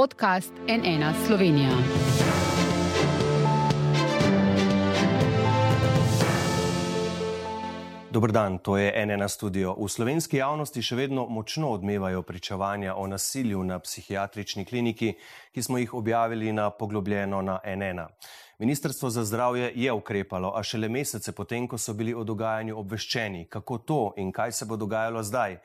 podcast NN Slovenija. Dobr dan, to je NN studio. V slovenski javnosti še vedno močno odmevajo pričevanja o nasilju na psihiatrični kliniki, ki smo jih objavili na poglobljeno na NN. Ministrstvo za zdravje je ukrepalo, a šele mesece potem, ko so bili o dogajanju obveščeni, kako to in kaj se bo dogajalo zdaj.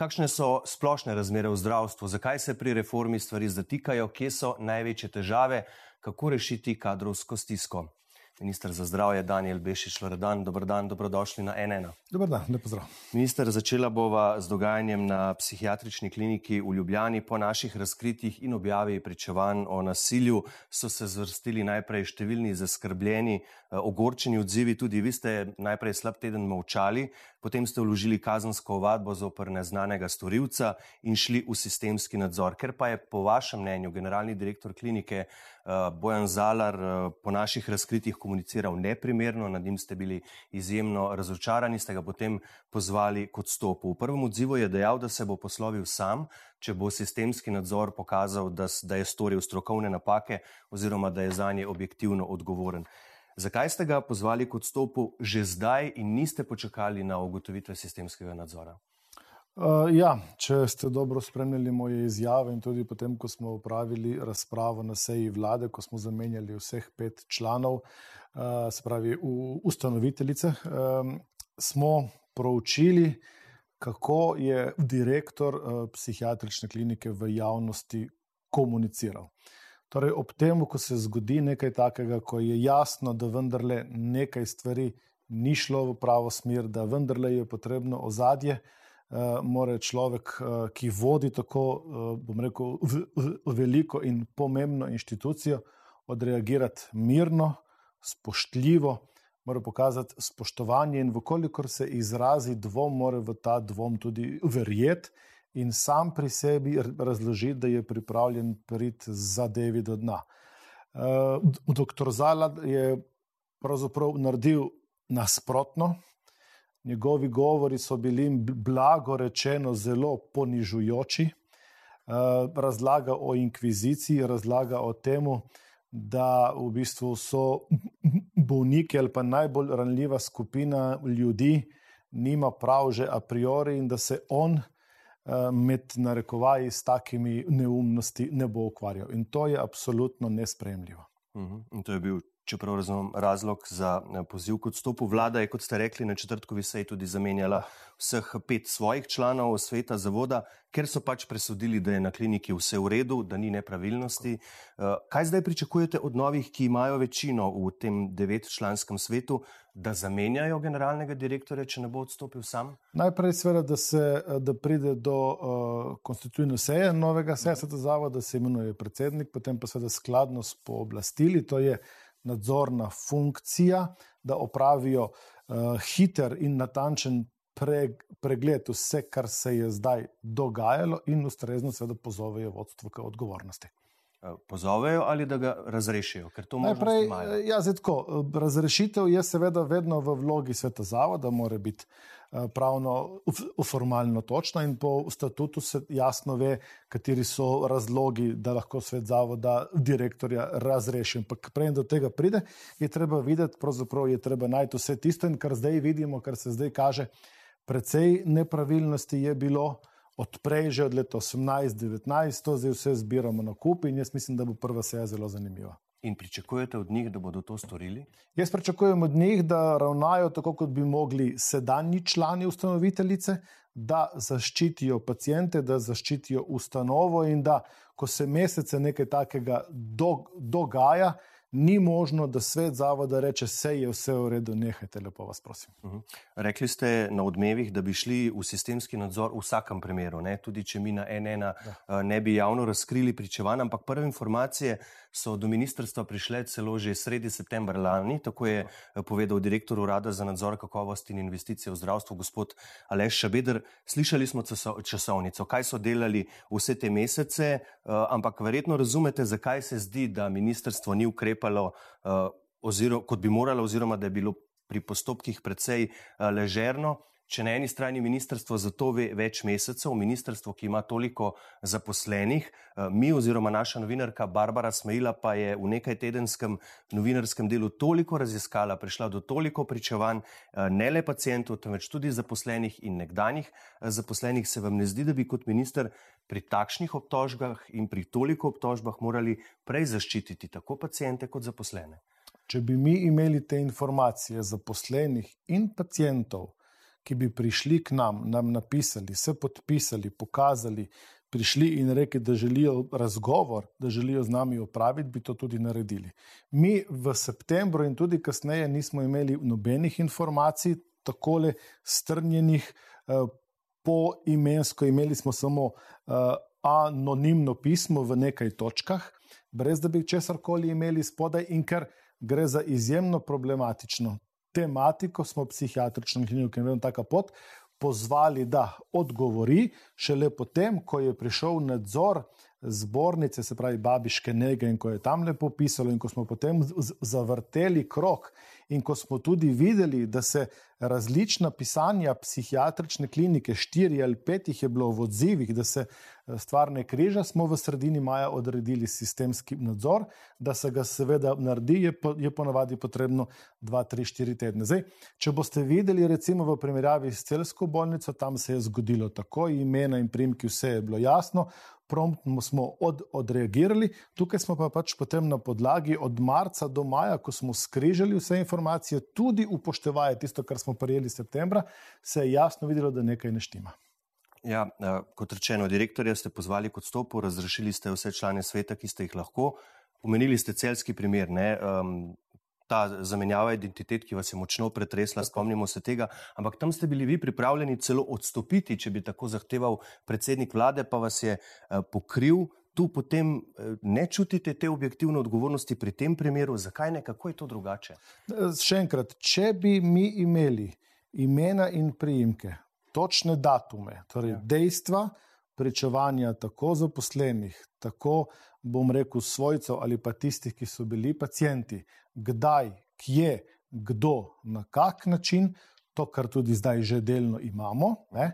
Kakšne so splošne razmere v zdravstvu, zakaj se pri reformi stvari zatikajo, kje so največje težave, kako rešiti kadrovsko stisko. Ministr za zdravje Daniel Bešič Loredan, dobr dan, dobrodošli na NN. Dobar dan, lepo zdrav. Minister, začela bova z dogajanjem na psihiatrični kliniki v Ljubljani. Po naših razkritjih in objavi pričevanj o nasilju so se zvrstili najprej številni zaskrbljeni, eh, ogorčeni odzivi, tudi vi ste najprej slab teden molčali, potem ste vložili kazensko ovadbo zoper neznanega storilca in šli v sistemski nadzor. Ker pa je po vašem mnenju generalni direktor klinike Bojan Zalar uh, po naših razkritjih komuniciral neprimerno, nad njim ste bili izjemno razočarani, ste ga potem pozvali k odstopu. V prvem odzivu je dejal, da se bo poslovil sam, če bo sistemski nadzor pokazal, da, da je storil strokovne napake oziroma da je za nje objektivno odgovoren. Zakaj ste ga pozvali k odstopu že zdaj in niste počakali na ugotovitve sistemskega nadzora? Uh, ja, če ste dobro spremljali moje izjave in tudi potem, ko smo upravili razpravo na seji vlade, ko smo zamenjali vseh pet članov, uh, se pravi v ustanoviteljice, um, smo proučili, kako je direktor uh, psihiatrične klinike v javnosti komuniciral. Torej, ob tem, ko se zgodi nekaj takega, ko je jasno, da vendarle nekaj stvari ni šlo v pravo smer, da vendarle je potrebno ozadje, uh, mora človek, uh, ki vodi tako, uh, rekel, v, v, veliko in pomembno inštitucijo, odreagirati mirno, spoštljivo, mora pokazati spoštovanje in vkolikor se izrazi dvom, mora v ta dvom tudi verjeti in sam pri sebi razložiti, da je pripravljen priti zadevi do dna. Uh, doktor Zalad je pravzaprav naredil nasprotno. Njegovi govori so bili, blago rečeno, zelo ponižujoči. Uh, razlaga o inkviziciji, razlaga o tem, da v bistvu so bolniki ali pa najbolj ranljiva skupina ljudi, nima prav že a priori in da se on uh, med narekovaji s takimi neumnosti ne bo ukvarjal. In to je absolutno nespremljivo. Uh mhm. -huh. In to je bil čeprav razumem razlog za eh, poziv k odstopu. Vlada je, kot ste rekli, na četrtkovi seji tudi zamenjala vseh pet svojih članov sveta zavoda, ker so pač presodili, da je na kliniki vse v redu, da ni nepravilnosti. Eh, kaj zdaj pričakujete od novih, ki imajo večino v tem devetčlanskem svetu, da zamenjajo generalnega direktorja, če ne bo odstopil sam? Najprej, seveda, da, se, da pride do uh, konstitutivne seje novega sveta zavoda, da se imenuje predsednik, potem pa seveda skladno s pooblastili. To je nadzorna funkcija, da opravijo uh, hiter in natančen preg, pregled vse, kar se je zdaj dogajalo, in ustrezno seveda pozovejo vodstvo k odgovornosti. Eh, pozovejo ali da ga razrešijo? Najprej, eh, ja, tako, razrešitev je seveda vedno v vlogi sveta zavoda, mora biti Eh, pravno, formalno točna in po statutu se jasno ve, kateri so razlogi, da lahko svet zavoda direktorja razreši. Ampak prej do tega pride, je treba videti, pravzaprav je treba najti vse tisto in kar zdaj vidimo, kar se zdaj kaže, precej nepravilnosti je bilo. Odprej že od leta 18-19, to zdaj vse zbiramo na kup, in jaz mislim, da bo prva seja zelo zanimiva. In pričakujete od njih, da bodo to storili? Jaz pričakujem od njih, da ravnajo tako, kot bi mogli sedanji člani ustanoviteljice, da zaščitijo pacijente, da zaščitijo ustanovo in da, ko se mesece nekaj takega dogaja, ni možno, da svet zavoda reče, vse je vse v redu, nehajte, lepo vas prosim. Uh mhm. -huh. Rekli ste na odmevih, da bi šli v sistemski nadzor v vsakem primeru, ne? tudi če mi na NN ja. Eh, ne bi javno razkrili pričevanj, ampak prve informacije so do ministrstva prišle celo že sredi septembra lani, tako je ja. povedal direktor Urada za nadzor kakovosti in investicije v zdravstvu, gospod Aleš Šabeder. Slišali smo časovnico, kaj so delali vse te mesece, eh, ampak verjetno razumete, zakaj se zdi, da ministrstvo ni ukrepalo uh, oziroma, kot bi moralo, oziroma da je bilo pri postopkih precej ležerno. Če na eni strani ministrstvo za to ve več mesecev, ministrstvo, ki ima toliko zaposlenih, eh, mi oziroma naša novinarka Barbara Smejla pa je v nekaj tedenskem novinarskem delu toliko raziskala, prišla do toliko pričevanj, eh, ne le pacijentov, temveč tudi zaposlenih in nekdanjih eh, zaposlenih, se vam ne zdi, da bi kot minister pri takšnih obtožbah in pri toliko obtožbah morali prej zaščititi tako pacijente kot zaposlene? Če bi mi imeli te informacije zaposlenih in pacijentov, ki bi prišli k nam, nam napisali, se podpisali, pokazali, prišli in rekli, da želijo razgovor, da želijo z nami opraviti, bi to tudi naredili. Mi v septembru in tudi kasneje nismo imeli nobenih informacij, tako le strnjenih eh, po imensko, imeli smo samo eh, anonimno pismo v nekaj točkah, brez da bi česar koli imeli spodaj in ker gre za izjemno problematično tematiko, smo psihiatrično klinično, ki je tako pot, pozvali, da odgovori, šele potem, ko je prišel nadzor zbornice, se pravi Babiške nege, in ko je tam lepo pisalo, in ko smo potem zavrteli krok, in ko smo tudi videli, da se različna pisanja psihiatrične klinike, štiri ali pet jih je bilo v odzivih, da se eh, stvar ne križa, smo v sredini maja odredili sistemski nadzor, da se ga seveda naredi, je, po, je ponavadi potrebno 2, 3, 4 tedne. Zdaj, če boste videli, recimo v primerjavi s celsko bolnico, tam se je zgodilo tako, imena in primki, vse je bilo jasno promptno smo od, odreagirali, tukaj smo pa pač potem na podlagi od marca do maja, ko smo skrižali vse informacije, tudi upoštevaje tisto, kar smo prijeli septembra, se je jasno videlo, da nekaj ne štima. Ja, eh, kot rečeno, direktorja ste pozvali kot stopu, razrešili ste vse člane sveta, ki ste jih lahko. Omenili ste celski primer, ne, um, ta zamenjava identitet, ki vas je močno pretresla, spomnimo se tega, ampak tam ste bili vi pripravljeni celo odstopiti, če bi tako zahteval predsednik vlade, pa vas je eh, pokril. Tu potem eh, ne čutite te objektivne odgovornosti pri tem primeru, zakaj ne, kako je to drugače? Eh, še enkrat, če bi mi imeli imena in priimke, točne datume, torej ja. dejstva, pričevanja tako zaposlenih, tako bom rekel svojcev ali pa tistih, ki so bili pacijenti, kdaj, kje, kdo, na kak način, to, kar tudi zdaj že delno imamo, ne?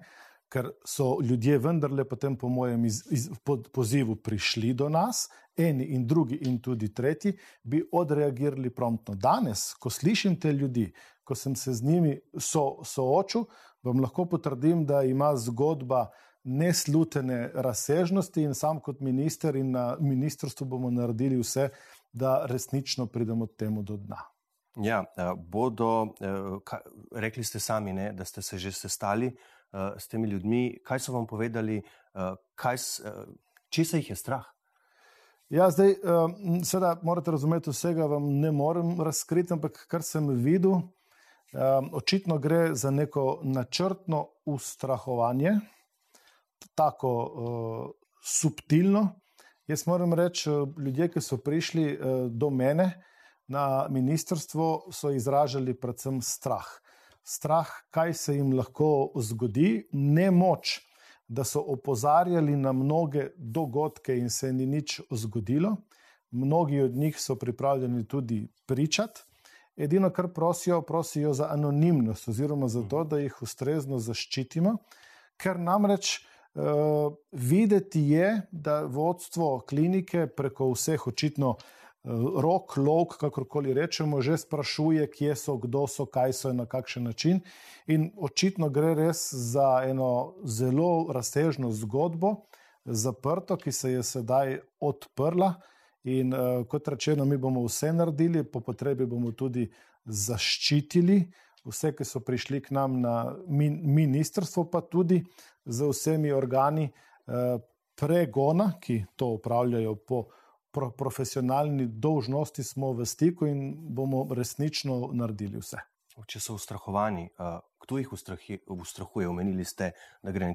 ker so ljudje vendarle potem, po mojem iz, iz, pod, pozivu, prišli do nas, eni in drugi, in tudi tretji, bi odreagirali promptno. Danes, ko slišim te ljudi, ko sem se z njimi so, soočil, vam lahko potrdim, da ima zgodba neslutene razsežnosti, in sam kot minister in na ministrstvu bomo naredili vse, da resnično pridemo temu do dna. Ja, eh, bodo, eh, rekli ste sami, ne, da ste se že sestali eh, s temi ljudmi. Kaj so vam povedali, kaj, če se jih je strah? Ja, zdaj, seveda, morate razumeti, vsega vam ne morem razkriti, ampak kar sem videl, očitno gre za neko načrtno ustrahovanje, tako subtilno, Jaz moram reči, eh, ljudje, ki so prišli eh, do mene na ministrstvo, so izražali predvsem strah. Strah, kaj se jim lahko zgodi, ne moč, da so opozarjali na mnoge dogodke in se ni nič zgodilo. Mnogi od njih so pripravljeni tudi pričati. Edino, kar prosijo, prosijo za anonimnost, oziroma za to, da jih ustrezno zaščitimo, ker namreč. Uh, videti je, da vodstvo klinike preko vseh očitno uh, rok, lok, kakorkoli rečemo, že sprašuje, kje so, kdo so, kaj so in na kakšen način. In očitno gre res za eno zelo razsežno zgodbo, zaprto, ki se je sedaj odprla. In uh, kot rečeno, mi bomo vse naredili, po potrebi bomo tudi zaščitili vse, ki so prišli k nam na ministrstvo, pa tudi z vsemi organi eh, pregona, ki to upravljajo po profesionalni dolžnosti, smo v stiku in bomo resnično naredili vse. Če so ustrahovani, eh, kdo jih ustrahuje? Omenili ste, da gre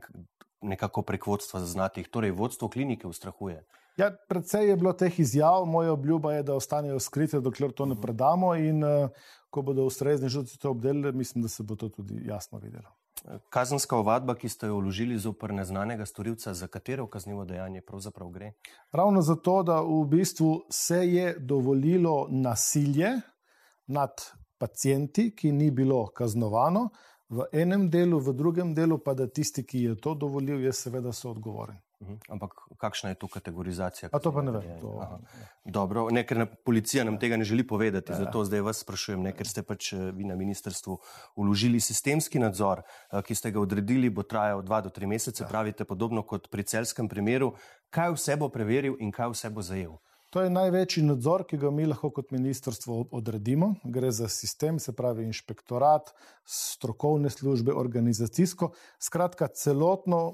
nekako prek vodstva zaznati, torej vodstvo klinike ustrahuje. Ja, predvsej je bilo teh izjav, moja obljuba je, da ostanejo skrite, dokler to ne predamo. In uh, ko bodo ustrezni žrtvi to obdelili, mislim, da se bo to tudi jasno videlo. Kazenska ovadba, ki ste jo vložili zoper neznanega storilca, za katero kaznivo dejanje pravzaprav gre? Ravno zato, da v bistvu se je dovolilo nasilje nad pacijenti, ki ni bilo kaznovano, v enem delu, v drugem delu pa da tisti, ki je to dovolil, je seveda soodgovoren. Mhm. Ampak kakšna je to kategorizacija? A to pa ne vem. To... Dobro, ne, ker policija nam tega ne želi povedati, ja, ja. zato zdaj vas sprašujem, ne, ker ste pač eh, vi na ministrstvu uložili sistemski nadzor, eh, ki ste ga odredili, bo trajal dva do tri mesece, ja. pravite podobno kot pri celskem primeru. Kaj vse bo preveril in kaj vse bo zajel? To je največji nadzor, ki ga mi lahko kot ministrstvo odredimo. Gre za sistem, se pravi inšpektorat, strokovne službe, organizacijsko, skratka celotno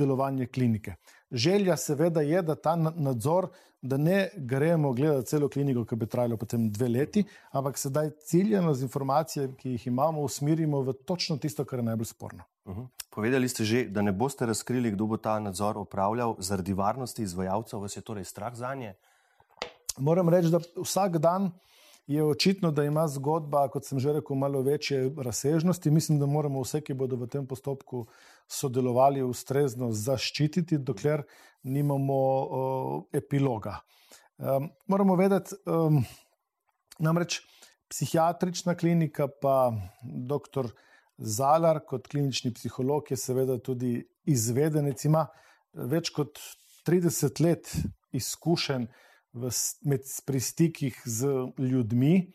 delovanje klinike. Želja seveda je, da ta nadzor, da ne gremo gledati celo kliniko, ki bi trajalo potem dve leti, ampak sedaj ciljeno z informacijami, ki jih imamo, usmerimo v točno tisto, kar je najbolj sporno. Uh mhm. -huh. Povedali ste že, da ne boste razkrili, kdo bo ta nadzor opravljal zaradi varnosti izvajalcev, vas je torej strah za nje? Moram reči, da vsak dan je očitno, da ima zgodba, kot sem že rekel, malo večje razsežnosti. Mislim, da moramo vse, ki bodo v tem postopku sodelovali, ustrezno zaščititi, dokler nimamo uh, epiloga. Um, moramo vedeti, um, namreč psihiatrična klinika, pa dr. Zalar, kot klinični psiholog, je seveda tudi izvedenec, ima več kot 30 let izkušenj v, med pristikih z ljudmi.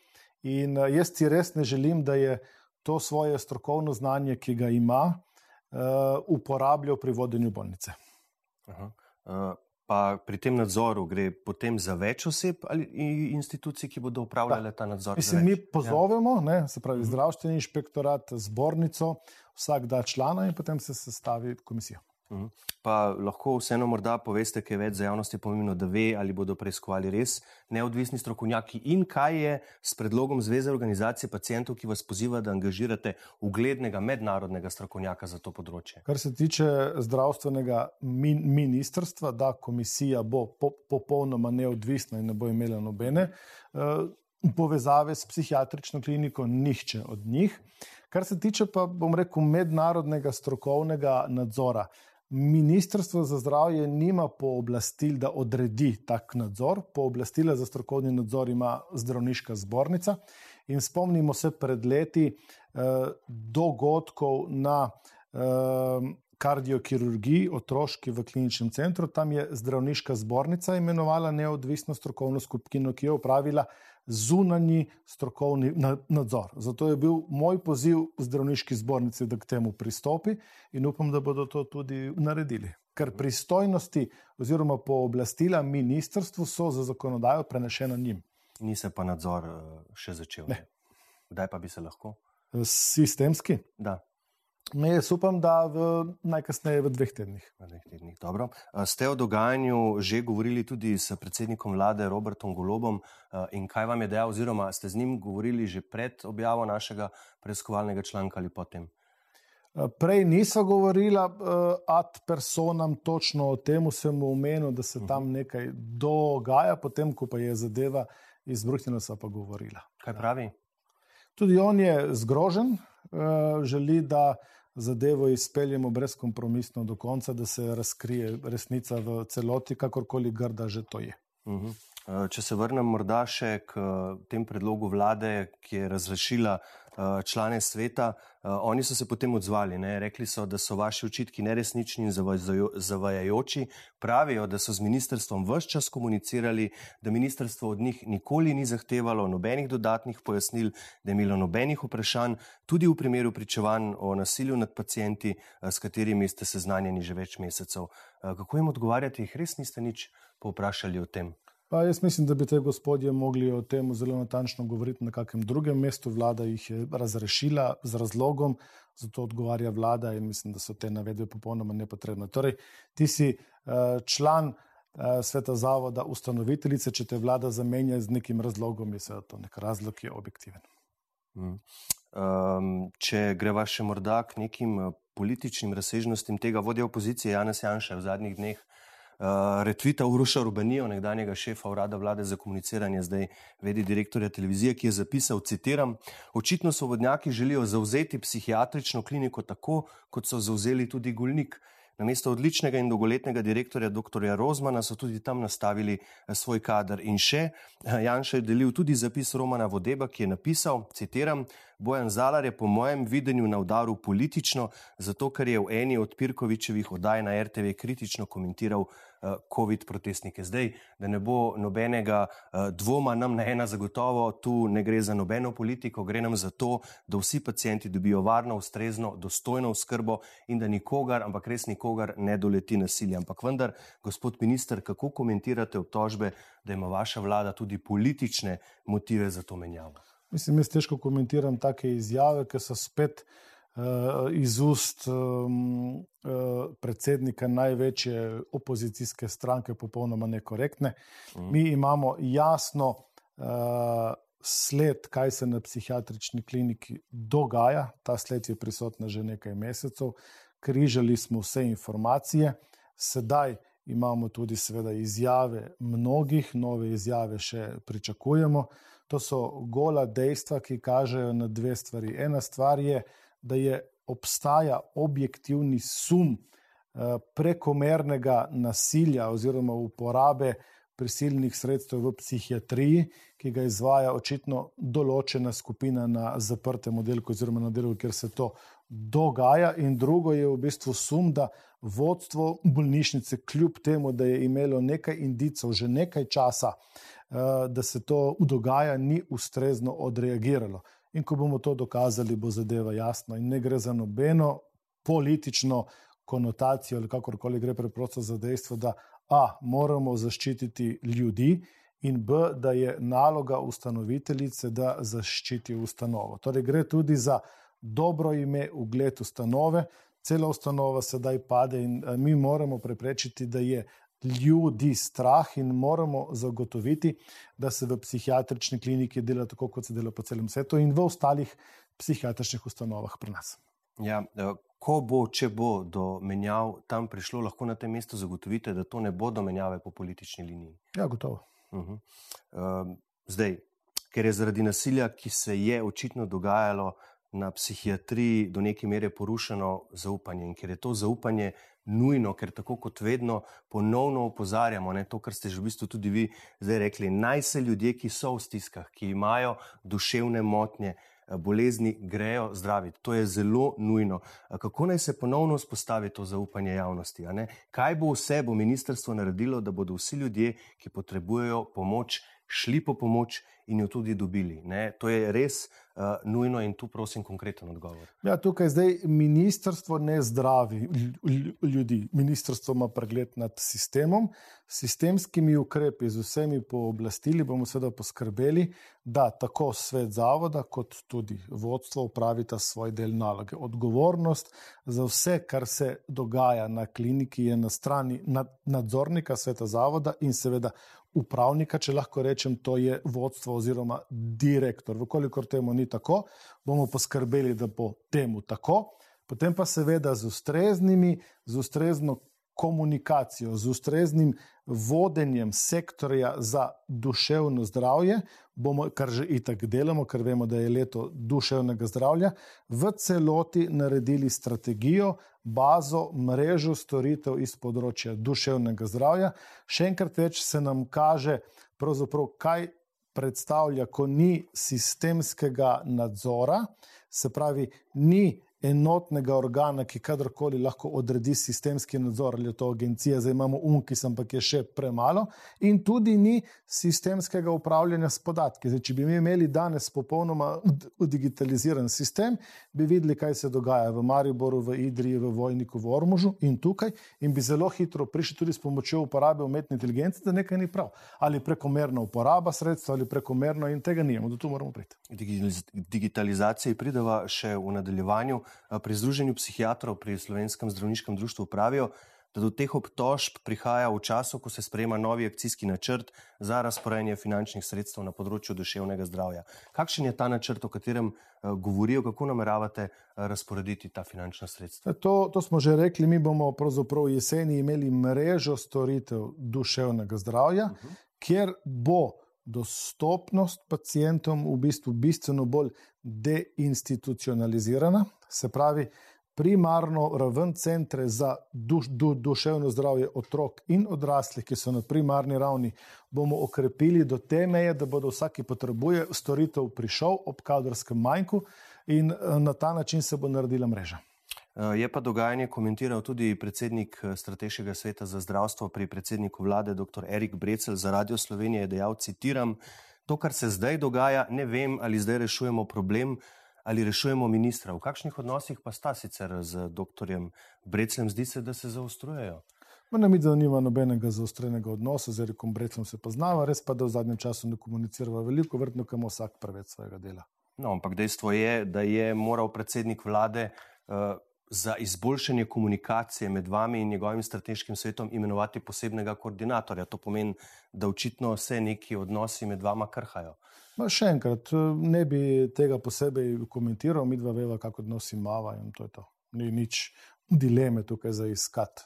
In uh, jaz ti res ne želim, da je to svoje strokovno znanje, ki ga ima, uh, uporabljal pri vodenju bolnice. Aha. Uh, pa pri tem nadzoru gre potem za več oseb ali institucij, ki bodo upravljale ta nadzor? Mislim, mi pozovemo, ja. ne, se pravi, mhm. zdravstveni inšpektorat, zbornico, vsak da člana in potem se sestavi komisijo. Mhm. Pa lahko vseeno morda poveste, kaj več za javnosti pomembno, da ve, ali bodo preiskovali res neodvisni strokovnjaki in kaj je s predlogom Zveze organizacije pacijentov, ki vas poziva, da angažirate uglednega mednarodnega strokovnjaka za to področje. Kar se tiče zdravstvenega min ministrstva, da komisija bo po popolnoma neodvisna in ne bo imela nobene uh, povezave s psihiatrično kliniko, nihče od njih. Kar se tiče pa, bom rekel, mednarodnega strokovnega nadzora. Ministrstvo za zdravje nima pooblastil, da odredi tak nadzor. Pooblastila za strokovni nadzor ima zdravniška zbornica. In spomnimo se pred leti eh, dogodkov na eh, kardiokirurgiji, otroški v kliničnem centru. Tam je zdravniška zbornica imenovala neodvisno strokovno skupino, ki je upravila zunanji strokovni nadzor. Zato je bil moj poziv zdravniški zbornici, da k temu pristopi in upam, da bodo to tudi naredili. Ker pristojnosti oziroma pooblastila ministrstvu so za zakonodajo prenešena njim. Ni se pa nadzor eh, še začel. Ne. Kdaj pa bi se lahko? Sistemski? Da. Ne, jaz upam, da v najkasneje v dveh tednih. V dveh tednih. Ste o dogajanju že govorili tudi s predsednikom vlade Robertom Golobom in kaj vam je dejal, oziroma ste z njim govorili že pred objavo našega preiskovalnega članka ali potem? Prej nisem govorila ad personam točno o tem, sem omenil, da se tam nekaj dogaja, potem ko pa je zadeva izbruhnila, pa govorila. Kaj pravi? Tudi on je zgrožen, želi, da zadevo izpeljemo brezkompromisno do konca, da se razkrije resnica v celoti, kakorkoli grda že to je. Uh mhm. -huh. Če se vrnem morda še k tem predlogu vlade, ki je razrešila Eh, člane sveta, oni so se potem odzvali. Ne? Rekli so, da so vaši očitki neresnični in zavajajoči. Pravijo, da so z ministrstvom vse čas komunicirali, da ministrstvo od njih nikoli ni zahtevalo nobenih dodatnih pojasnil, da je imelo nobenih vprašanj, tudi v primeru pričevanj o nasilju nad pacijenti, s katerimi ste seznanjeni že več mesecev. Kako jim odgovarjati, jih res niste nič povprašali o tem? Pa jaz mislim, da bi te gospodje mogli o tem zelo natančno govoriti na kakem drugem mestu. Vlada jih je razrešila z razlogom, zato odgovarja vlada in mislim, da so te navedbe popolnoma nepotrebne. Torej, ti si uh, član uh, sveta zavoda, ustanoviteljice, če te vlada zamenja z nekim razlogom, je to nek razlog, ki je objektiven. Hmm. Um, če greva še morda k nekim eh, političnim razsežnostim tega vodja opozicije, Janes Janša v zadnjih dneh retvita Uroša Rubanijo, nekdanjega šefa urada vlade za komuniciranje, zdaj vedi direktorja televizije, ki je zapisal, citiram, očitno svobodnjaki želijo zauzeti psihiatrično kliniko tako, kot so zauzeli tudi Gulnik. Na mesto odličnega in dolgoletnega direktorja dr. Rozmana so tudi tam nastavili eh, svoj kader. In še, eh, Janša je delil tudi zapis Romana Vodeba, ki je napisal, citiram, Bojan Zalar je po mojem videnju na udaru politično, zato ker je v eni od Pirkovičevih oddaj na RTV kritično komentiral uh, COVID protestnike. Zdaj, da ne bo nobenega uh, dvoma, nam na ena zagotovo tu ne gre za nobeno politiko, gre nam za to, da vsi pacijenti dobijo varno, ustrezno, dostojno skrbo in da nikogar, ampak res nikogar ne doleti nasilje. Ampak vendar, gospod minister, kako komentirate obtožbe, da ima vaša vlada tudi politične motive za to menjavo? Mislim, jaz težko komentiram take izjave, ker so spet uh, iz ust um, uh, predsednika največje opozicijske stranke popolnoma nekorektne. Mm. Mi imamo jasno uh, sled, kaj se na psihiatrični kliniki dogaja. Ta sled je prisotna že nekaj mesecev. Križali smo vse informacije, sedaj imamo tudi, seveda, izjave mnogih, nove izjave še pričakujemo. To so gola dejstva, ki kažejo na dve stvari. Ena stvar je, da je obstaja objektivni sum eh, prekomernega nasilja oziroma uporabe prisilnih sredstev v psihiatriji, ki ga izvaja očitno določena skupina na zaprtem oddelku oziroma na delu, kjer se to dogaja. In drugo je v bistvu sum, da vodstvo bolnišnice, kljub temu, da je imelo nekaj indicov že nekaj časa, eh, da se to dogaja, ni ustrezno odreagiralo. In ko bomo to dokazali, bo zadeva jasna. In ne gre za nobeno politično konotacijo ali kakorkoli gre preprosto za dejstvo, da A, moramo zaščititi ljudi, in B, da je naloga ustanoviteljice, da zaščiti ustanovo. Torej, gre tudi za dobro ime, ugled ustanove. Cela ustanova sedaj pade, in mi moramo preprečiti, da je ljudi strah, in moramo zagotoviti, da se v psihiatrični kliniki dela tako, kot se dela po celem svetu in v ostalih psihiatričnih ustanovah pri nas. Ja, ko bo, če bo do menjav tam prišlo, lahko na tem mestu zagotovite, da to ne bodo menjave po politični liniji. Ja, gotovo. Uh -huh. uh, zdaj, ker je zaradi nasilja, ki se je očitno dogajalo na psihiatriji, do neke mere porušeno zaupanje in ker je to zaupanje nujno, ker tako kot vedno ponovno opozarjamo, ne, to, kar ste že v bistvu tudi vi zdaj rekli, naj se ljudje, ki so v stiskah, ki imajo duševne motnje, eh, bolezni, grejo zdraviti. To je zelo nujno. Kako naj se ponovno spostavi to zaupanje javnosti? Kaj bo vse bo ministrstvo naredilo, da bodo vsi ljudje, ki potrebujejo pomoč, šli po pomoč in jo tudi dobili. Ne? To je res uh, nujno in tu prosim konkreten odgovor. Ja, tukaj zdaj ministrstvo ne zdravi ljudi. Ministrstvo ima pregled nad sistemom, sistemskimi ukrepi, z vsemi pooblastili bomo seveda poskrbeli, da tako svet zavoda, kot tudi vodstvo upravita svoj del naloge. Odgovornost za vse, kar se dogaja na kliniki, je na strani nadzornika sveta zavoda in seveda upravnika, če lahko rečem, to je vodstvo oziroma direktor. Vkolikor temu ni tako, bomo poskrbeli, da bo temu tako. Potem pa seveda z ustreznimi, z ustrezno komunikacijo, z ustreznim vodenjem sektorja za duševno zdravje, bomo, kar že itak delamo, ker vemo, da je leto duševnega zdravja, v celoti naredili strategijo, bazo, mrežo storitev iz področja duševnega zdravja. Še enkrat več se nam kaže, kaj predstavlja, ko ni sistemskega nadzora, se pravi, ni enotnega organa, ki kadarkoli lahko odredi sistemski nadzor, ali je to agencija, zdaj imamo UNKIS, ampak je še premalo, in tudi ni sistemskega upravljanja s podatki. Zdaj, če bi imeli danes popolnoma digitaliziran sistem, bi videli, kaj se dogaja v Mariboru, v Idriji, v Vojniku, v Ormužu in tukaj, in bi zelo hitro prišli tudi s pomočjo uporabe umetne inteligence, da nekaj ni prav. Ali prekomerna uporaba sredstva, ali prekomerno, in tega nijemo, da tu moramo priti. Digitalizacija prideva še v nadaljevanju pri Združenju psihiatrov pri Slovenskem zdravniškem društvu pravijo, da do teh obtožb prihaja v času, ko se sprejema novi akcijski načrt za razporejanje finančnih sredstev na področju duševnega zdravja. Kakšen je ta načrt, o katerem govorijo, kako nameravate razporediti ta finančna sredstva? To, to smo že rekli, mi bomo pravzaprav jeseni imeli mrežo storitev duševnega zdravja, uh -huh. kjer bo dostopnost pacijentom v bistvu bistveno bolj deinstitucionalizirana. Se pravi, primarno raven centre za duš, du, duševno zdravje otrok in odraslih, ki so na primarni ravni, bomo okrepili do te meje, da bodo vsaki potrebuje storitev prišel ob kadrovskem manjku in eh, na ta način se bo naredila mreža. Eh, je pa dogajanje komentiral tudi predsednik eh, Strateškega sveta za zdravstvo pri predsedniku vlade, dr. Erik Brecel za Radio Slovenije, je dejal, citiram, to, kar se zdaj dogaja, ne vem, ali zdaj rešujemo problem, ali rešujemo ministra. V kakšnih odnosih pa sta sicer z dr. Breclem, zdi se, da se zaostrujejo? Ne mi, da nima nobenega zaostrenega odnosa, z Erikom Breclem se poznava, res pa, da v zadnjem času ne komunicirava veliko, vrtno, kam vsak preveč svojega dela. No, ampak dejstvo je, da je moral predsednik vlade uh, za izboljšanje komunikacije med vami in njegovim strateškim svetom imenovati posebnega koordinatorja. To pomeni, da očitno se neki odnosi med vama krhajo. Ma še enkrat, ne bi tega posebej komentiral, mi dva veva, kako odnosi imamo in to je to. Ni nič dileme tukaj za iskati.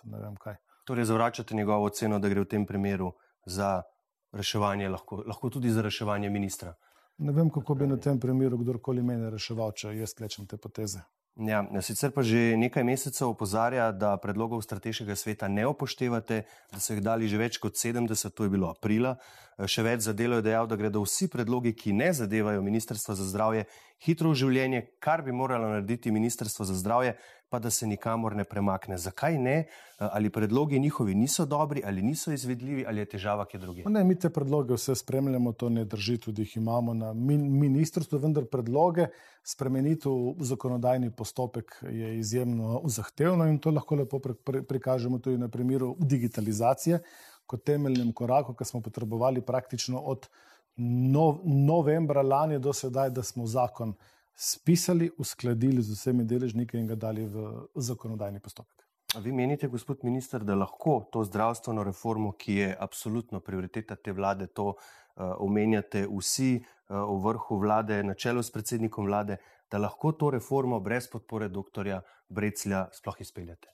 Torej, zavračate njegovo oceno, da gre v tem primeru za reševanje, lahko, lahko tudi za reševanje ministra. Ne vem, kako bi na tem primeru kdorkoli meni reševal, če jaz klečem te poteze. Ja, sicer pa že nekaj mesecev opozarja, da predlogov strateškega sveta ne upoštevate, da so jih dali že več kot 70, to je bilo aprila. Še več za delo je dejal, da gredo vsi predlogi, ki ne zadevajo Ministrstva za zdravje, hitro v življenje, kar bi moralo narediti Ministrstvo za zdravje, pa da se nikamor ne premakne. Zakaj ne? Ali predlogi njihovi niso dobri, ali niso izvedljivi, ali je težava kje druge? Ne, mi te predloge vse spremljamo, to ne drži, tudi jih imamo na min ministrstvu, vendar predloge spremeniti v zakonodajni postopek je izjemno zahtevno in to lahko lepo prikažemo tudi na primeru digitalizacije kot temeljnem koraku, ki smo potrebovali praktično od nov novembra lani do sedaj, da smo zakon spisali, uskladili z vsemi deležniki in ga dali v zakonodajni postopek. Vi menite, gospod minister, da lahko to zdravstveno reformo, ki je absolutno prioriteta te vlade, to uh, omenjate vsi uh, v vrhu vlade, na čelu s predsednikom vlade, da lahko to reformo brez podpore dr. Breclja sploh izpeljate?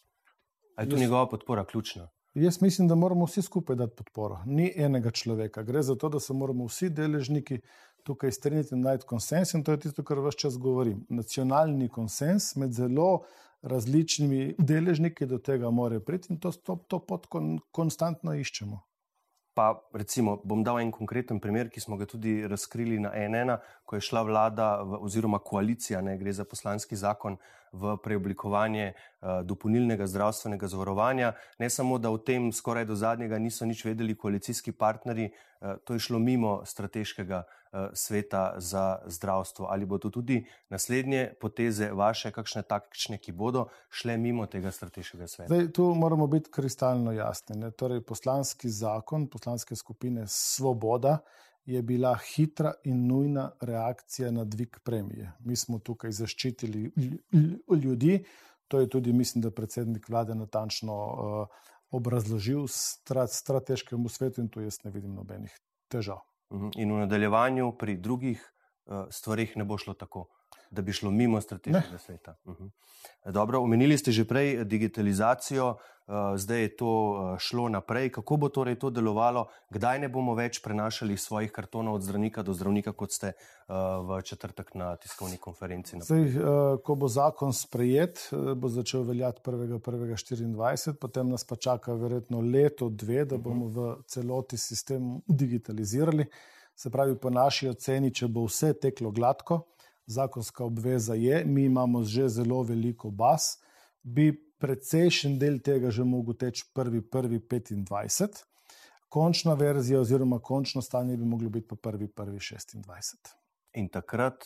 Ali je tu njegova podpora ključna? Jaz mislim, da moramo vsi skupaj dati podporo. Ni enega človeka. Gre za to, da se moramo vsi deležniki tukaj strinjati in najti konsens. In to je tisto, kar vse čas govorim. Nacionalni konsens med zelo različnimi deležniki do tega more priti in to, to, to pot kon, konstantno iščemo. Pa recimo, bom dal en konkreten primer, ki smo ga tudi razkrili na NN, ko je šla vlada v, oziroma koalicija, ne gre za poslanski zakon, v preoblikovanje uh, dopolnilnega zdravstvenega zavarovanja. Ne samo, da o tem skoraj do zadnjega niso nič vedeli koalicijski partnerji, uh, to je šlo mimo strateškega uh, sveta za zdravstvo. Ali bodo tudi naslednje poteze vaše, kakšne takšne, ki bodo šle mimo tega strateškega sveta? Zdaj, tu moramo biti kristalno jasni. Torej, poslanski zakon, poslanske skupine Svoboda je bila hitra in nujna reakcija na dvig premije. Mi smo tukaj zaščitili ljudi, to je tudi, mislim, da predsednik vlade natančno uh, obrazložil strat, strateškemu svetu in tu jaz ne vidim nobenih težav. Mhm. In v nadaljevanju pri drugih uh, stvarih ne bo šlo tako da bi šlo mimo strateškega ne. sveta. Uh mhm. -huh. Dobro, omenili ste že prej digitalizacijo, uh, zdaj je to uh, šlo naprej. Kako bo torej to delovalo, kdaj ne bomo več prenašali svojih kartonov od zdravnika do zdravnika, kot ste v četrtek na tiskovni konferenci? Zdaj, uh, ko bo zakon sprejet, bo začel veljati 1.1.2024, potem nas pa čaka verjetno leto, dve, da bomo uh -huh. v celoti sistem digitalizirali. Se pravi, po naši oceni, če bo vse teklo gladko, zakonska obveza je, mi imamo že zelo veliko baz, bi precejšen del tega že mogel teči 1.1.25, končna verzija oziroma končno stanje bi moglo biti pa 1.1.26. In takrat,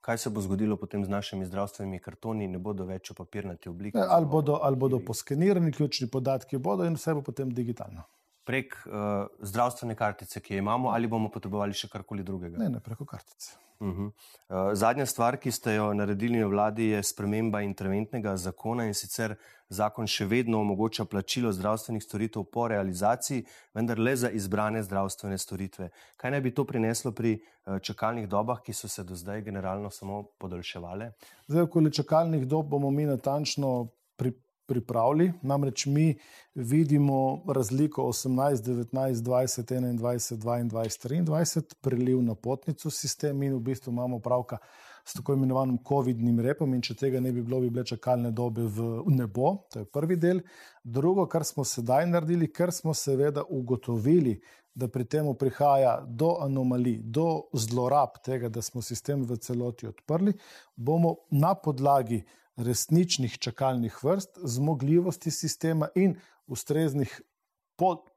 kaj se bo zgodilo potem z našimi zdravstvenimi kartoni, ne bodo več v papirnati obliki? Ali bodo, ali bodo poskenirani, ključni podatki bodo in vse bo potem digitalno. Prek uh, zdravstvene kartice, ki jo imamo, ali bomo potrebovali še karkoli drugega? Ne, ne preko kartice. Uh -huh. uh, zadnja stvar, ki ste jo naredili v vladi, je sprememba interventnega zakona in sicer zakon še vedno omogoča plačilo zdravstvenih storitev po realizaciji, vendar le za izbrane zdravstvene storitve. Kaj naj bi to prineslo pri uh, čakalnih dobah, ki so se do zdaj generalno samo podaljševale? Zdaj, okoli čakalnih dob bomo mi natančno pri, pripravili. Namreč mi vidimo razliko 18, 19, 20, 21, 22, 23, priliv na potnico sistem in v bistvu imamo pravka s tako imenovanim COVID-nim repom, in če tega ne bi bilo, bi bile čakalne dobe v nebo. To je prvi del. Drugo, kar smo sedaj naredili, ker smo seveda ugotovili, da pri tem prihaja do anomalij, do zlorab tega, da smo sistem v celoti odprli, bomo na podlagi resničnih čakalnih vrst, zmogljivosti sistema in ustreznih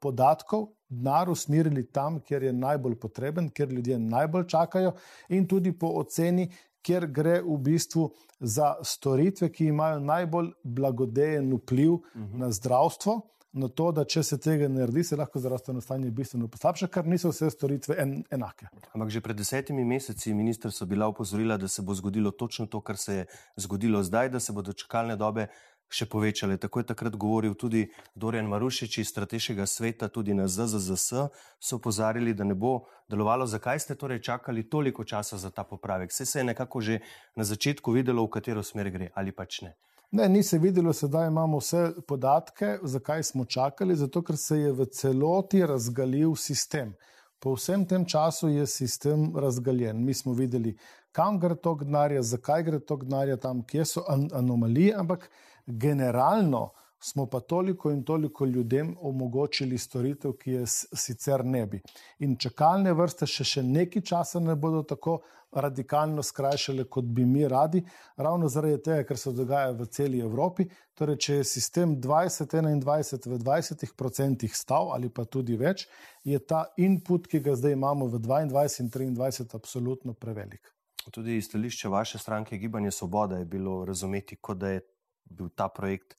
podatkov denar usmerili tam, kjer je najbolj potreben, kjer ljudje najbolj čakajo, in tudi po oceni, kjer gre v bistvu za storitve, ki imajo najbolj blagodejen vpliv uh -huh. na zdravstvo. Na to, da če se tega ne naredi, se lahko zdravstveno stanje bistveno poslabša, ker niso vse storitve en, enake. Ampak že pred desetimi meseci ministr so bila upozorila, da se bo zgodilo točno to, kar se je zgodilo zdaj, da se bodo čakalne dobe še povečale. Tako je takrat govoril tudi Dorjan Marušič iz strateškega sveta, tudi na ZZZS, so opozarjali, da ne bo delovalo. Zakaj ste torej čakali toliko časa za ta popravek? Vse se je nekako že na začetku videlo, v katero smer gre ali pač ne. Ne, ni se videlo, sedaj imamo vse podatke, zakaj smo čakali. Zato, ker se je v celoti razgalil sistem. Po vsem tem času je sistem razgaljen. Mi smo videli, kam gre to gnarja, zakaj gre to gnarja tam, kje so an anomalije, ampak generalno smo pa toliko in toliko ljudem omogočili storitev, ki je sicer ne bi. In čakalne vrste še, še nekaj časa ne bodo tako radikalno skrajšale, kot bi mi radi, ravno zaradi tega, ker se dogaja v celi Evropi. Torej, če je sistem 2021 v 20% stav ali pa tudi več, je ta input, ki ga zdaj imamo v 22 in 23, absolutno prevelik. Tudi iz stališča vaše stranke Gibanje Svoboda je bilo razumeti, kot da je bil ta projekt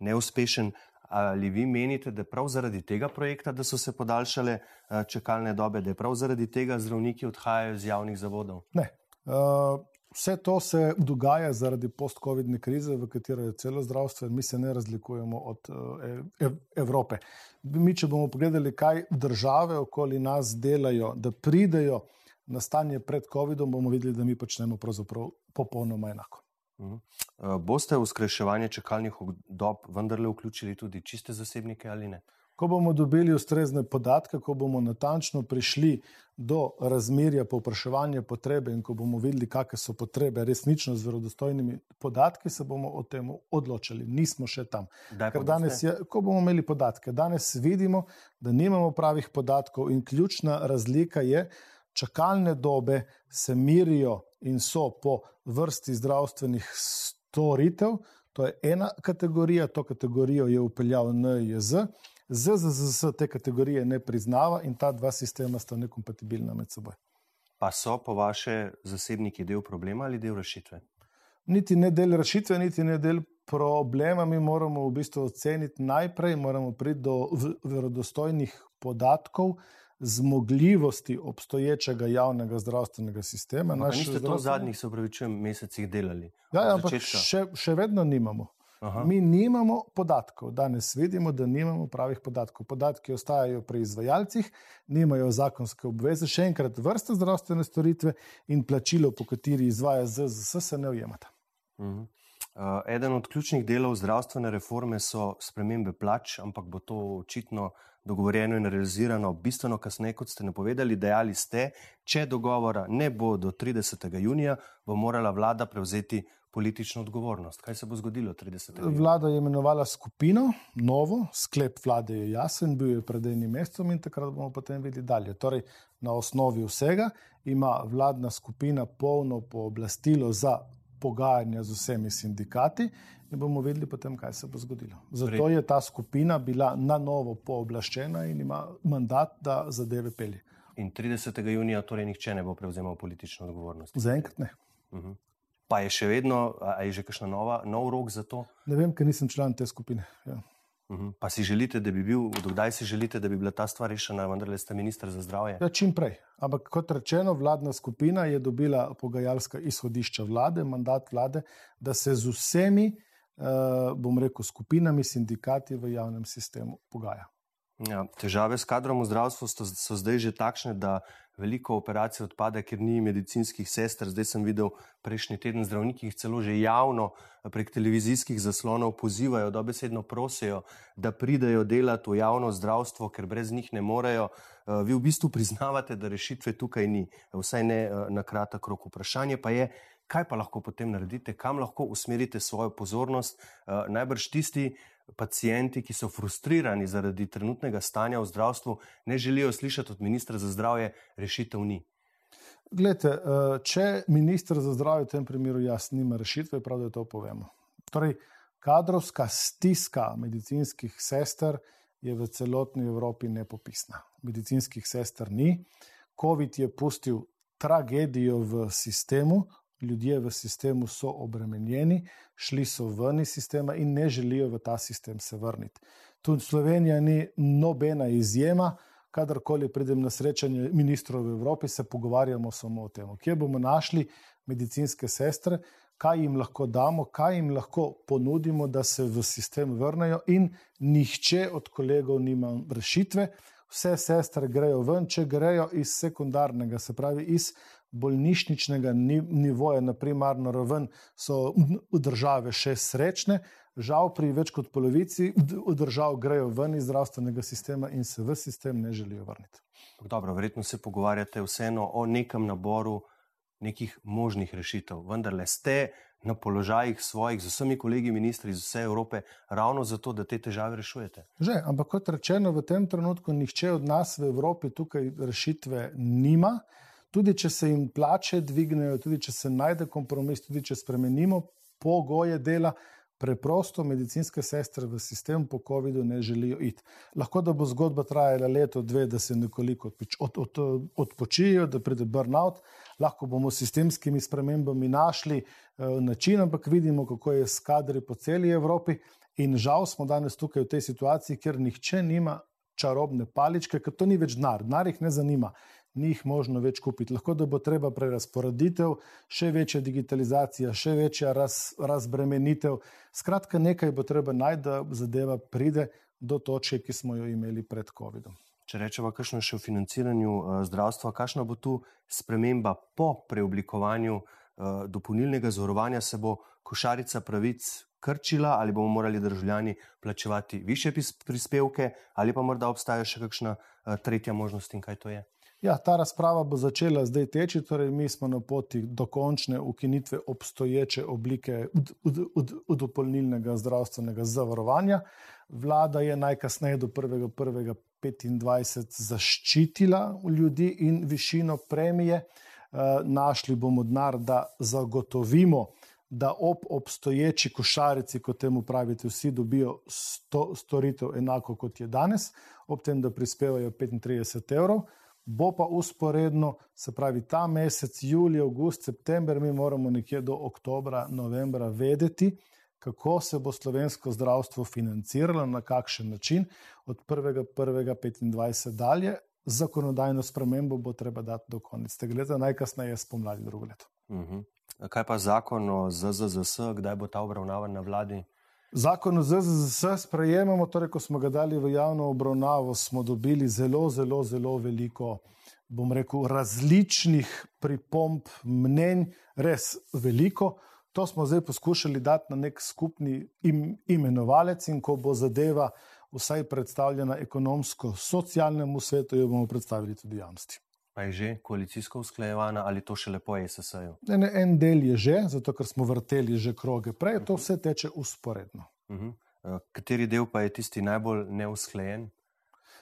neuspešen. Ali vi menite, da prav zaradi tega projekta, da so se podaljšale eh, čakalne dobe, da je prav zaradi tega zdravniki odhajajo iz javnih zavodov? Ne. Uh, vse to se dogaja zaradi post-covidne krize, v kateri je celo zdravstvo in mi se ne razlikujemo od uh, Evrope. Mi, če bomo pogledali, kaj države okoli nas delajo, da pridejo na stanje pred covidom, bomo videli, da mi počnemo pravzaprav popolnoma enako. Mhm. Eh, boste v skrajševanje čakalnih dob vendarle vključili tudi čiste zasebnike ali ne? Ko bomo dobili ustrezne podatke, ko bomo natančno prišli do razmerja povpraševanja potrebe in ko bomo videli, kakšne so potrebe, resnično z verodostojnimi podatki, se bomo o tem odločili. Nismo še tam. Je, ko bomo imeli podatke, danes vidimo, da nimamo pravih podatkov in ključna razlika je, čakalne dobe se mirijo in so po vrsti zdravstvenih storitev. To je ena kategorija, to kategorijo je upeljal NIJZ, ZZZ te kategorije ne priznava in ta dva sistema sta nekompatibilna med seboj. Pa so po vaše zasebniki del problema ali del rešitve? Niti ne del rešitve, niti ne del problema. Mi moramo v bistvu oceniti najprej, moramo priti do verodostojnih podatkov, zmogljivosti obstoječega javnega zdravstvenega sistema. Ali ste zdravstven... to v zadnjih, se upravičujem, mesecih delali? Ja, ja ampak še, še vedno nimamo. Aha. Mi nimamo podatkov. Danes vidimo, da nimamo pravih podatkov. Podatki ostajajo pri izvajalcih, nimajo zakonske obveze, še enkrat vrsta zdravstvene storitve in plačilo, po kateri izvaja ZZS, se ne ujemata. Uh -huh. Uh, eden od ključnih delov zdravstvene reforme so spremembe plač, ampak bo to očitno dogovorjeno in realizirano bistveno kasneje, kot ste napovedali. Dejali ste, če dogovora ne bo do 30. junija, bo morala vlada prevzeti politično odgovornost. Kaj se bo zgodilo 30. junija? Vlada je imenovala skupino, novo, sklep vlade je jasen, bil je pred enim mesecem in takrat bomo potem videli dalje. Torej, na osnovi vsega ima vladna skupina polno pooblastilo za pogajanja z vsemi sindikati in bomo videli potem, kaj se bo zgodilo. Zato je ta skupina bila na novo pooblaščena in ima mandat, da zadeve pelje. In 30. junija torej nihče ne bo prevzemal politično odgovornost? Zaenkrat ne. Uh -huh. Pa je še vedno, a je že kakšen nov rok za to? Ne vem, ker nisem član te skupine. Ja. Uhum. Pa si želite, da bi bil, dokdaj si želite, da bi bila ta stvar rešena, vendar le ste ministr za zdravje? Ja, čim prej. Ampak kot rečeno, vladna skupina je dobila pogajalska izhodišča vlade, mandat vlade, da se z vsemi, uh, bom rekel, skupinami, sindikati v javnem sistemu pogaja. Ja, težave s kadrom v zdravstvu so, so zdaj že takšne, da veliko operacij odpade, ker ni medicinskih sester. Zdaj sem videl prejšnji teden zdravniki, ki celo že javno prek televizijskih zaslonov pozivajo, da besedno prosijo, da pridejo delati v javno zdravstvo, ker brez njih ne morejo. Eh, vi v bistvu priznavate, da rešitve tukaj ni, vsaj ne eh, na kratek rok. Vprašanje pa je, kaj pa lahko potem naredite, kam lahko usmerite svojo pozornost. Eh, najbrž tisti pacijenti, ki so frustrirani zaradi trenutnega stanja v zdravstvu, ne želijo slišati od ministra za zdravje, rešitev ni. Glede, eh, če ministr za zdravje v tem primeru jaz nima rešitve, prav da to povemo. Torej, kadrovska stiska medicinskih sester je v celotni Evropi nepopisna. Medicinskih sester ni. COVID je pustil tragedijo v sistemu, ljudje v sistemu so obremenjeni, šli so ven iz sistema in ne želijo v ta sistem se vrniti. Tudi Slovenija ni nobena izjema. Kadarkoli pridem na srečanje ministrov v Evropi, se pogovarjamo samo o tem, kje bomo našli medicinske sestre, kaj jim lahko damo, kaj jim lahko ponudimo, da se v sistem vrnejo, in nihče od kolegov nima rešitve. Vse sestre grejo ven, če grejo iz sekundarnega, se pravi iz bolnišničnega nivoja na primarno raven, so države še srečne. Žal, pri več kot polovici držav grejo ven iz zdravstvenega sistema in se v sistem ne želijo vrniti. Dobro, verjetno se pogovarjate vseeno o nekem naboru nekih možnih rešitev. Vendar le ste na položajih svojih, z vsemi kolegi ministri iz vse Evrope, ravno zato, da te težave rešujete. Že, ampak kot rečeno, v tem trenutku nihče od nas v Evropi tukaj rešitve nima tudi če se jim plače dvignejo, tudi če se najde kompromis, tudi če spremenimo pogoje dela, preprosto medicinske sestre v sistem po COVID-u ne želijo iti. Lahko da bo zgodba trajala leto, dve, da se nekoliko od, od, odpočijo, da pride burnout, lahko bomo s sistemskimi spremembami našli uh, način, ampak vidimo, kako je s kadri po celi Evropi. In žal smo danes tukaj v tej situaciji, ker nihče nima čarobne paličke, ker to ni več denar, denar jih ne zanima ni jih možno več kupiti. Lahko da bo treba prerasporeditev, še večja digitalizacija, še večja raz, razbremenitev. Skratka, nekaj bo treba najti, da zadeva pride do točke, ki smo jo imeli pred COVID-om. Če rečemo, kakšno je še v financiranju uh, zdravstva, kakšna bo tu sprememba po preoblikovanju uh, dopolnilnega zavarovanja, se bo košarica pravic krčila ali bomo morali državljani plačevati više prispevke ali pa morda obstaja še kakšna uh, tretja možnost in kaj to je? Ja, ta razprava bo začela zdaj teči, torej mi smo na poti do končne ukinitve obstoječe oblike dopolnilnega zdravstvenega zavarovanja. Vlada je najkasneje do 1.1.25 zaščitila ljudi in višino premije. Eh, našli bomo denar, da zagotovimo, da ob obstoječi košarici, kot temu pravite, vsi dobijo sto, storitev enako kot je danes, ob tem, da prispevajo 35 evrov bo pa usporedno, se pravi ta mesec, julij, august, september, mi moramo nekje do oktobra, novembra vedeti, kako se bo slovensko zdravstvo financiralo, na kakšen način, od 1.1.25 dalje. Zakonodajno spremembo bo treba dati do konca tega leta, najkasneje spomladi leto. Uh mhm. -huh. Kaj pa zakon o ZZZS, kdaj bo ta obravnavan na vladi? Zakon o ZZS sprejemamo, torej, ko smo ga dali v javno obravnavo, smo dobili zelo, zelo, zelo veliko, bom rekel, različnih pripomb, mnenj, res veliko. To smo zdaj poskušali dati na nek skupni im, imenovalec, in ko bo zadeva vsaj predstavljena ekonomsko-socialnemu svetu, jo bomo predstavili tudi javnosti. Pa je že koalicijsko usklajevana ali to še lepo je SSA-ju? En, en del je že, zato ker smo vrteli že kroge prej, to vse teče usporedno. Uh -huh. uh, kateri del pa je tisti najbolj neusklajen?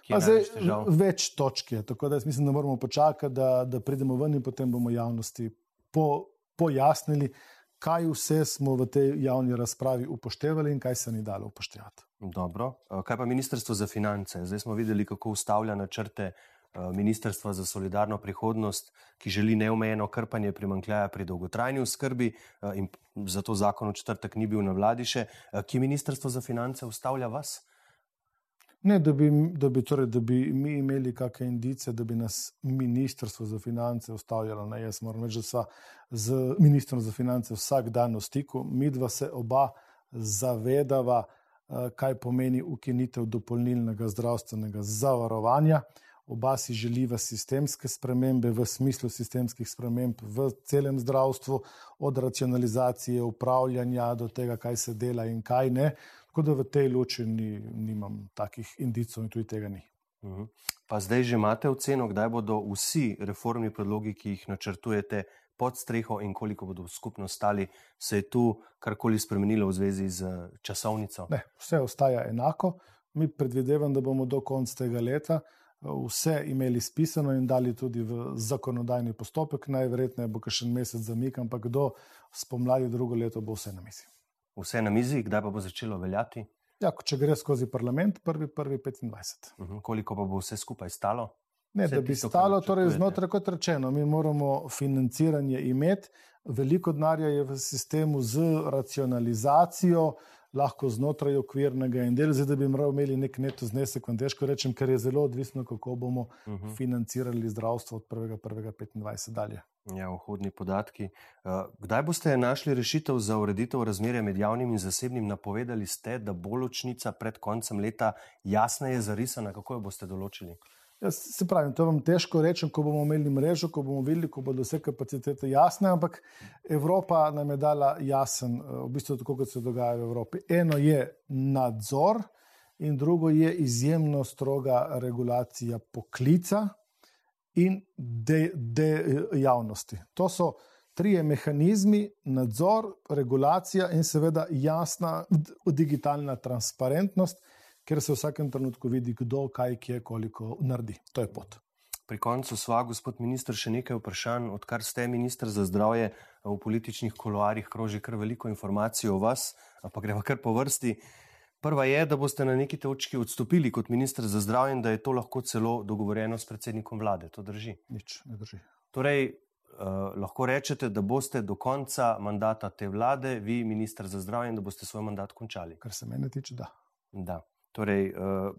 Zdaj, več točk je, tako da mislim, da moramo počakati, da, da pridemo ven in potem bomo javnosti po, pojasnili, kaj vse smo v tej javni razpravi upoštevali in kaj se ni dalo upoštevati. Dobro. Kaj pa Ministrstvo za finance? Zdaj smo videli, kako ustavlja načrte. Eh, Ministrstva za solidarno prihodnost, ki želi neomejeno krpanje primankljaja pri dolgotrajni oskrbi eh, in zato zakon v četrtek ni bil na vladi še, eh, ki Ministrstvo za finance ustavlja vas? Ne, da bi, da bi, torej, da bi mi imeli kakšne indice, da bi nas Ministrstvo za finance ustavljalo. Ne, jaz moram reči, da sva z Ministrom za finance vsak dan v stiku, mi dva se oba zavedava kaj pomeni ukinitev dopolnilnega zdravstvenega zavarovanja. Oba si želiva sistemske spremembe v smislu sistemskih sprememb v celem zdravstvu, od racionalizacije upravljanja do tega, kaj se dela in kaj ne. Tako da v tej luči ni, nimam takih indicov in tudi tega ni. Mhm. Pa zdaj že imate oceno, kdaj bodo vsi reformni predlogi, ki jih načrtujete, pod streho in koliko bodo skupno stali, se je tu karkoli spremenilo v zvezi z časovnico? Ne, vse ostaja enako. Mi predvidevamo, da bomo do konca tega leta vse imeli spisano in dali tudi v zakonodajni postopek. Najverjetneje bo še en mesec zamik, ampak do spomladi drugo leto bo vse na mizi. Vse na mizi, kdaj pa bo začelo veljati? Ja, če gre skozi parlament, prvi, prvi 25. Uh -huh. Koliko pa bo vse skupaj stalo? Ne, da bi stalo, torej znotraj, kot rečeno, mi moramo financiranje imeti, veliko denarja je v sistemu z racionalizacijo, lahko znotraj okvirnega in del, zdaj da bi imeli nek neto znesek, vam težko rečem, ker je zelo odvisno, kako bomo uh mhm. -huh. financirali zdravstvo od 1.1.25 dalje. Ja, vhodni podatki. Uh, kdaj boste našli rešitev za ureditev razmerja med javnim in zasebnim? Napovedali ste, da bo ločnica pred koncem leta jasneje zarisana. Kako jo boste določili? Jaz se pravim, to vam težko rečem, ko bomo imeli mrežo, ko bomo videli, ko bodo vse kapacitete jasne, ampak Evropa nam je dala jasen, eh, v bistvu tako, kot se dogaja v Evropi. Eno je nadzor in drugo je izjemno stroga regulacija poklica in dejavnosti. De to so trije mehanizmi, nadzor, regulacija in seveda jasna digitalna transparentnost ker se v vsakem trenutku vidi, kdo, kaj, kje, koliko naredi. To je pot. Pri koncu sva, gospod minister, še nekaj vprašanj. Odkar ste ministr za zdravje v političnih koloarjih, kroži kar veliko informacij o vas, pa gremo kar po vrsti. Prva je, da boste na neki točki odstopili kot ministr za zdravje in da je to lahko celo dogovorjeno s predsednikom vlade. To drži? Nič ne drži. Torej, eh, lahko rečete, da boste do konca mandata te vlade, vi, ministr za zdravje, in da boste svoj mandat končali. Kar se mene tiče, da. Da. Torej, eh,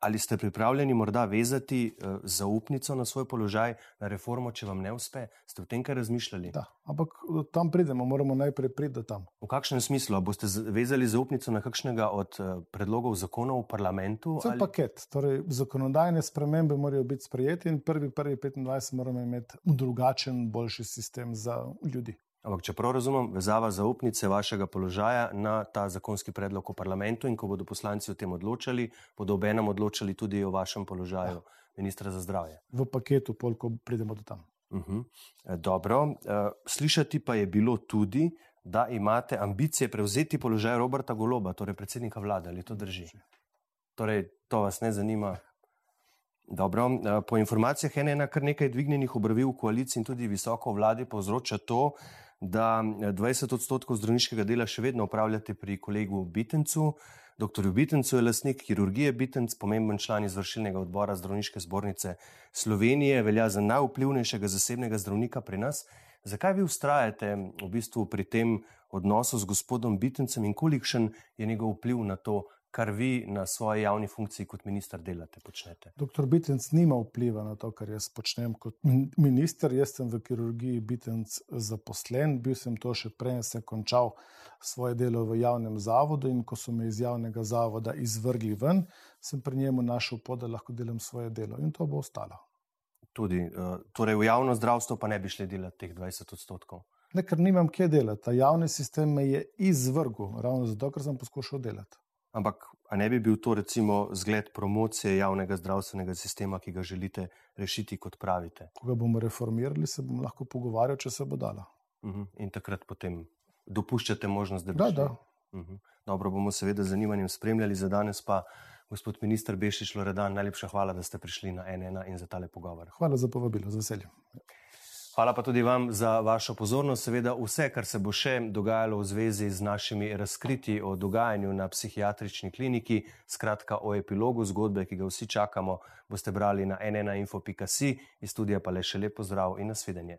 ali ste pripravljeni morda vezati eh, zaupnico na svoj položaj, na reformo, če vam ne uspe? Ste v tem kaj razmišljali? Da, ampak tam pridemo, moramo najprej priti tam. V kakšnem smislu? Boste vezali zaupnico na kakšnega od eh, predlogov zakonov v parlamentu? To je ali... paket. Torej, zakonodajne spremembe morajo biti sprejeti in prvi, prvi 25 moramo imeti drugačen, boljši sistem za ljudi. Ampak, če prav razumem, vezava zaupnice vašega položaja na ta zakonski predlog v parlamentu in ko bodo poslanci o tem odločali, bodo ob enem odločali tudi o vašem položaju ja. ministra za zdravje. V paketu, polko pridemo do tam. Uh mhm. -huh. Dobro. Uh, slišati pa je bilo tudi, da imate ambicije prevzeti položaj Roberta Goloba, torej predsednika vlade. Ali to drži? Torej, to vas ne zanima? Dobro. Uh, po informacijah je ena kar nekaj dvignjenih obrvi v koaliciji in tudi visoko vladi povzroča to, da 20 odstotkov zdravniškega dela še vedno upravljate pri kolegu Bitencu. Dr. Bitencu je lasnik kirurgije Bitenc, pomemben član izvršilnega odbora Zdravniške zbornice Slovenije, velja za najvplivnejšega zasebnega zdravnika pri nas. Zakaj vi ustrajate v bistvu pri tem odnosu z gospodom Bitencem in kolikšen je njegov vpliv na to, kar vi na svoji javni funkciji kot minister delate, počnete? Doktor Bitenc nima vpliva na to, kar jaz počnem kot minister. Jaz sem v kirurgiji Bitenc zaposlen, bil sem to še prej, sem končal svoje delo v javnem zavodu in ko so me iz javnega zavoda izvrgli ven, sem pri njemu našel pot, da lahko delam svoje delo in to bo ostalo. Tudi, uh, torej v javno zdravstvo pa ne bi šli delati teh 20 odstotkov. Ne, ker nimam kje delati. Ta javni sistem me je izvrgel, ravno zato, ker sem poskušal delati. Ampak ne bi bil to recimo zgled promocije javnega zdravstvenega sistema, ki ga želite rešiti, kot pravite? Ko ga bomo reformirali, se bomo lahko pogovarjali, če se bo dala. Uh mhm. -huh. In takrat potem dopuščate možnost, da bi. Da, da. Uh. -huh. Dobro, bomo seveda z zanimanjem spremljali za danes pa. Gospod minister Bešič Loredan, najlepša hvala, da ste prišli na NN in za tale pogovor. Hvala za povabilo, z veseljem. Hvala pa tudi vam za vašo pozornost. Seveda vse, kar se bo še dogajalo v zvezi z našimi razkriti o dogajanju na psihiatrični kliniki, skratka o epilogu zgodbe, ki ga vsi čakamo, boste brali na nnainfo.si. Iz studija pa le še lepo zdrav in nasvidenje.